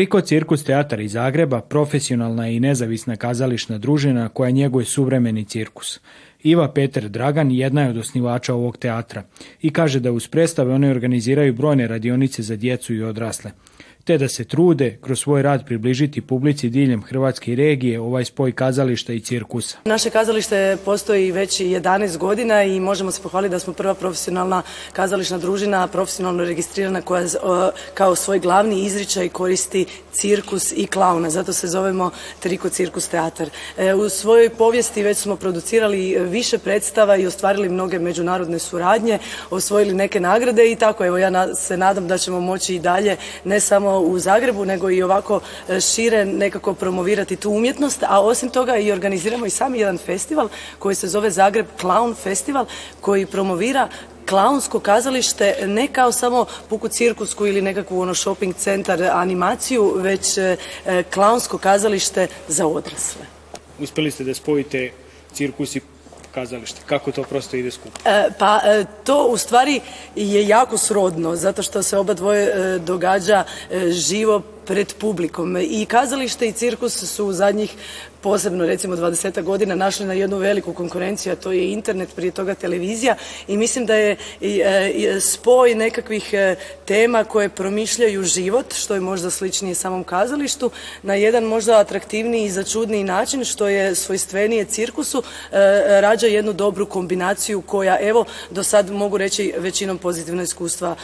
Riko Cirkus Teatar iz Zagreba profesionalna i nezavisna kazališna družina koja njeguje suvremeni cirkus. Iva Peter Dragan jedna je od osnivača ovog teatra i kaže da uz predstave one organiziraju brojne radionice za djecu i odrasle te da se trude kroz svoj rad približiti publici diljem Hrvatske regije ovaj spoj kazališta i cirkusa. Naše kazalište postoji već 11 godina i možemo se pohvaliti da smo prva profesionalna kazališna družina, profesionalno registrirana koja e, kao svoj glavni izričaj koristi cirkus i klauna, zato se zovemo Triko Cirkus Teatar. E, u svojoj povijesti već smo producirali više predstava i ostvarili mnoge međunarodne suradnje, osvojili neke nagrade i tako evo ja se nadam da ćemo moći i dalje ne samo u Zagrebu nego i ovako e, šire nekako promovirati tu umjetnost, a osim toga i organiziramo i sami jedan festival koji se zove Zagreb Clown Festival koji promovira klaunsko kazalište ne kao samo puku cirkusku ili nekakvu ono shopping centar animaciju, već e, e, klaunsko kazalište za odrasle. Uspjeli ste da spojite cirkus i kazalište? Kako to prosto ide skupno? E, pa e, to u stvari je jako srodno, zato što se oba dvoje e, događa živo pred publikom. I kazalište i cirkus su u zadnjih posebno recimo 20 godina našli na jednu veliku konkurenciju, a to je internet, prije toga televizija i mislim da je e, e, spoj nekakvih e, tema koje promišljaju život, što je možda sličnije samom kazalištu, na jedan možda atraktivniji i začudniji način, što je svojstvenije cirkusu, rađa jednu dobru kombinaciju koja, evo, do sad mogu reći većinom pozitivno iskustva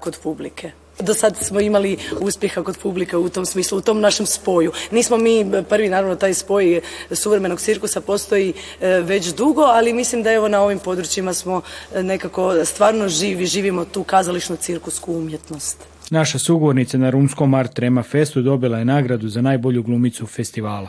kod publike do sad smo imali uspjeha kod publika u tom smislu, u tom našem spoju. Nismo mi prvi, naravno taj spoj suvremenog cirkusa postoji e, već dugo, ali mislim da evo na ovim područjima smo e, nekako stvarno živi, živimo tu kazališnu cirkusku umjetnost. Naša sugovornica na Rumskom Art Rema Festu dobila je nagradu za najbolju glumicu festivala.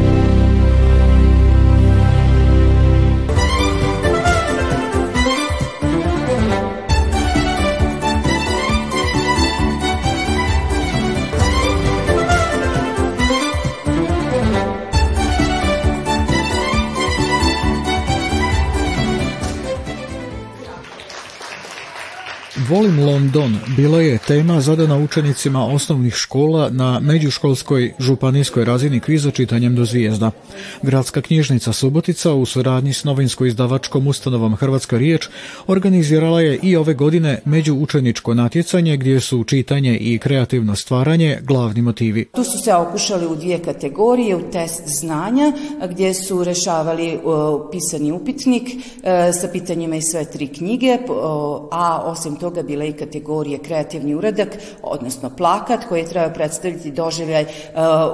London bila je tema zadana učenicima osnovnih škola na međuškolskoj županijskoj razini kviza čitanjem do zvijezda. Gradska knjižnica Subotica u suradnji s novinsko-izdavačkom ustanovom Hrvatska riječ organizirala je i ove godine međuučeničko natjecanje gdje su čitanje i kreativno stvaranje glavni motivi. Tu su se okušali u dvije kategorije, u test znanja gdje su rešavali e, pisani upitnik e, sa pitanjima iz sve tri knjige, a osim toga bile i kategorije kreativni uradak, odnosno plakat koji je trebao predstaviti doživljaj e,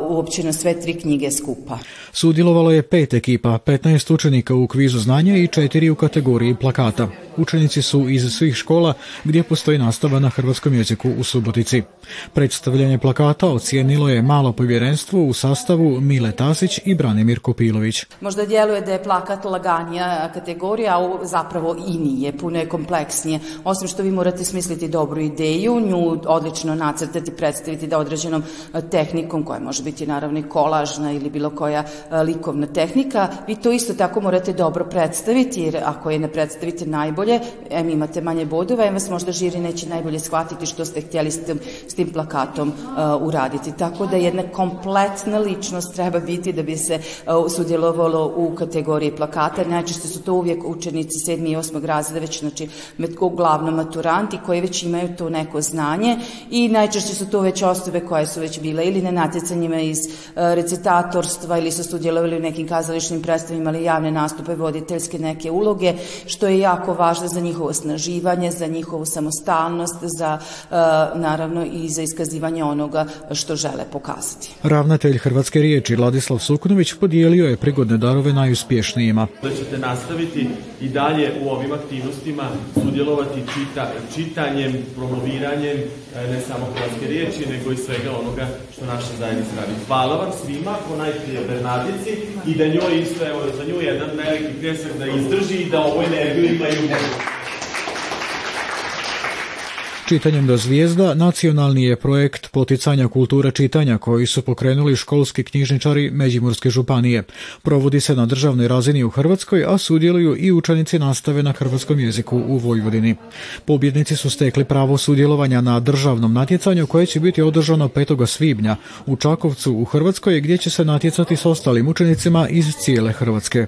uopće na sve tri knjige skupa. Sudjelovalo je pet ekipa, 15 učenika u kvizu znanja i četiri u kategoriji plakata. Učenici su iz svih škola gdje postoji nastava na hrvatskom jeziku u Subotici. Predstavljanje plakata ocijenilo je malo povjerenstvo u sastavu Mile Tasić i Branimir Kopilović. Možda djeluje da je plakat laganija kategorija, a zapravo i nije, puno je kompleksnije. Osim što vi morate misliti dobru ideju, nju odlično nacrtati, predstaviti da određenom e, tehnikom, koja može biti naravno i kolažna ili bilo koja e, likovna tehnika, vi to isto tako morate dobro predstaviti, jer ako je ne predstavite najbolje, em imate manje bodova, em vas možda žiri neće najbolje shvatiti što ste htjeli s tim, plakatom e, uraditi. Tako da jedna kompletna ličnost treba biti da bi se sudjelovalo u kategoriji plakata. Najčešće su to uvijek učenici 7. i 8. razreda, već znači glavno maturanti koji već imaju to neko znanje i najčešće su to već osobe koje su već bile ili na natjecanjima iz e, recitatorstva ili su sudjelovali u nekim kazališnim predstavima ili javne nastupe, voditeljske neke uloge, što je jako važno za njihovo snaživanje, za njihovu samostalnost, za e, naravno i za iskazivanje onoga što žele pokazati. Ravnatelj Hrvatske riječi Ladislav Sukunović podijelio je prigodne darove najuspješnijima. Da ćete nastaviti i dalje u ovim aktivnostima sudjelovati čita, čitanjem, promoviranjem e, ne samo hrvatske riječi, nego i svega onoga što naša zajednica radi. Hvala vam svima, najprije Bernadici i da njoj isto, evo, za nju jedan veliki pljesak da izdrži i da ovoj energiju imaju. Čitanjem do zvijezda nacionalni je projekt poticanja kulture čitanja koji su pokrenuli školski knjižničari Međimurske županije. Provodi se na državnoj razini u Hrvatskoj, a sudjeluju i učenici nastave na hrvatskom jeziku u Vojvodini. Pobjednici su stekli pravo sudjelovanja na državnom natjecanju koje će biti održano 5. svibnja u Čakovcu u Hrvatskoj gdje će se natjecati s ostalim učenicima iz cijele Hrvatske.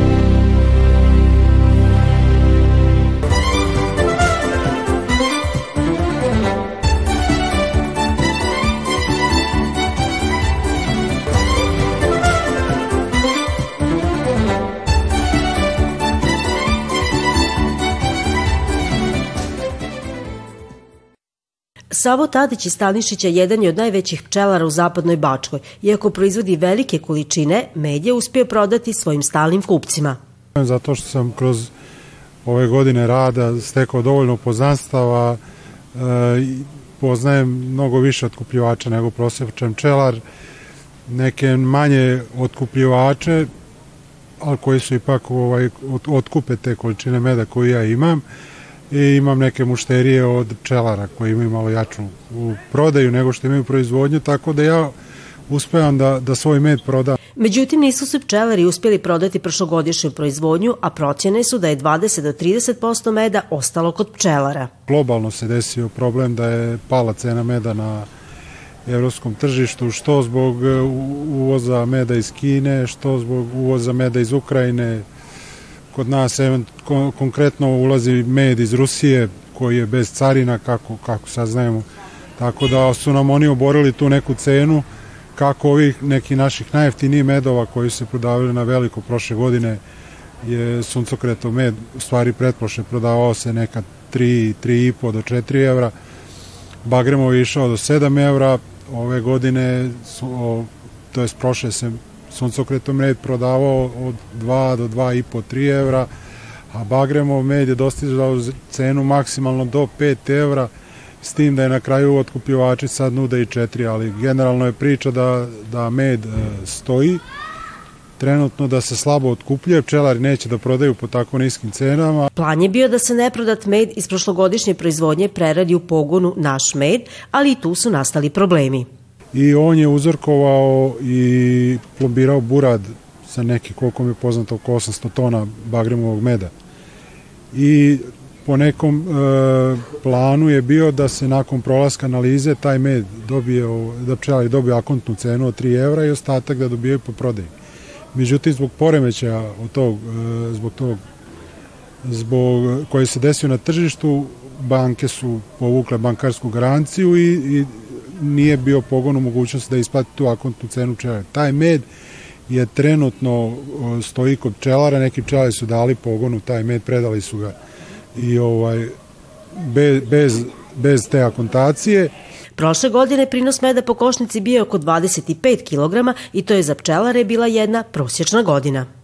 Savo Tadić Stanišić je jedan je od najvećih pčelara u zapadnoj Bačkoj. Iako proizvodi velike količine, med je uspio prodati svojim stalnim kupcima. Zato što sam kroz ove godine rada stekao dovoljno poznanstava, e, poznajem mnogo više otkupljivača nego prosječan pčelar, neke manje otkupljivače, ali koji su ipak ovaj, otkupe te količine meda koje ja imam, i imam neke mušterije od pčelara koji imaju malo jaču u prodaju nego što imaju proizvodnju, tako da ja uspevam da, da svoj med prodam. Međutim, nisu se pčelari uspjeli prodati prošlogodišnju proizvodnju, a procjene su da je 20 do 30% meda ostalo kod pčelara. Globalno se desio problem da je pala cena meda na evropskom tržištu, što zbog e, uvoza meda iz Kine, što zbog uvoza meda iz Ukrajine, Kod nas konkretno ulazi med iz Rusije koji je bez carina kako, kako saznajemo. Tako da su nam oni oborili tu neku cenu kako ovih nekih naših najjeftinijih medova koji su se prodavali na veliko prošle godine je suncokreto med u stvari pretprošle prodavao se nekad 3, 3,5 do 4 evra Bagremov je išao do 7 evra ove godine su, to je prošle se suncokretom med prodavao od 2 do 2,5, 3 evra, a bagremov med je dostizao cenu maksimalno do 5 evra, s tim da je na kraju otkupivači sad nude i 4, ali generalno je priča da, da med e, stoji, trenutno da se slabo otkupljuje, pčelari neće da prodaju po tako niskim cenama. Plan je bio da se ne prodat med iz prošlogodišnje proizvodnje preradi u pogonu Naš med, ali i tu su nastali problemi i on je uzorkovao i plombirao burad sa neki, koliko mi je poznato, oko 800 tona bagremovog meda. I po nekom e, planu je bio da se nakon prolaska analize taj med dobije, da pčelari dobio akontnu cenu od 3 evra i ostatak da dobije po prodaji. Međutim, zbog poremeća od tog, e, zbog tog zbog koji se desio na tržištu, banke su povukle bankarsku garanciju i, i nije bio pogon u mogućnosti da isplati tu akontnu cenu pčelara. Taj med je trenutno stoji kod pčelara, neki pčelari su dali pogonu, taj med predali su ga i ovaj, bez, bez, bez te akontacije. Prošle godine prinos meda po košnici bio oko 25 kg i to je za pčelare bila jedna prosječna godina.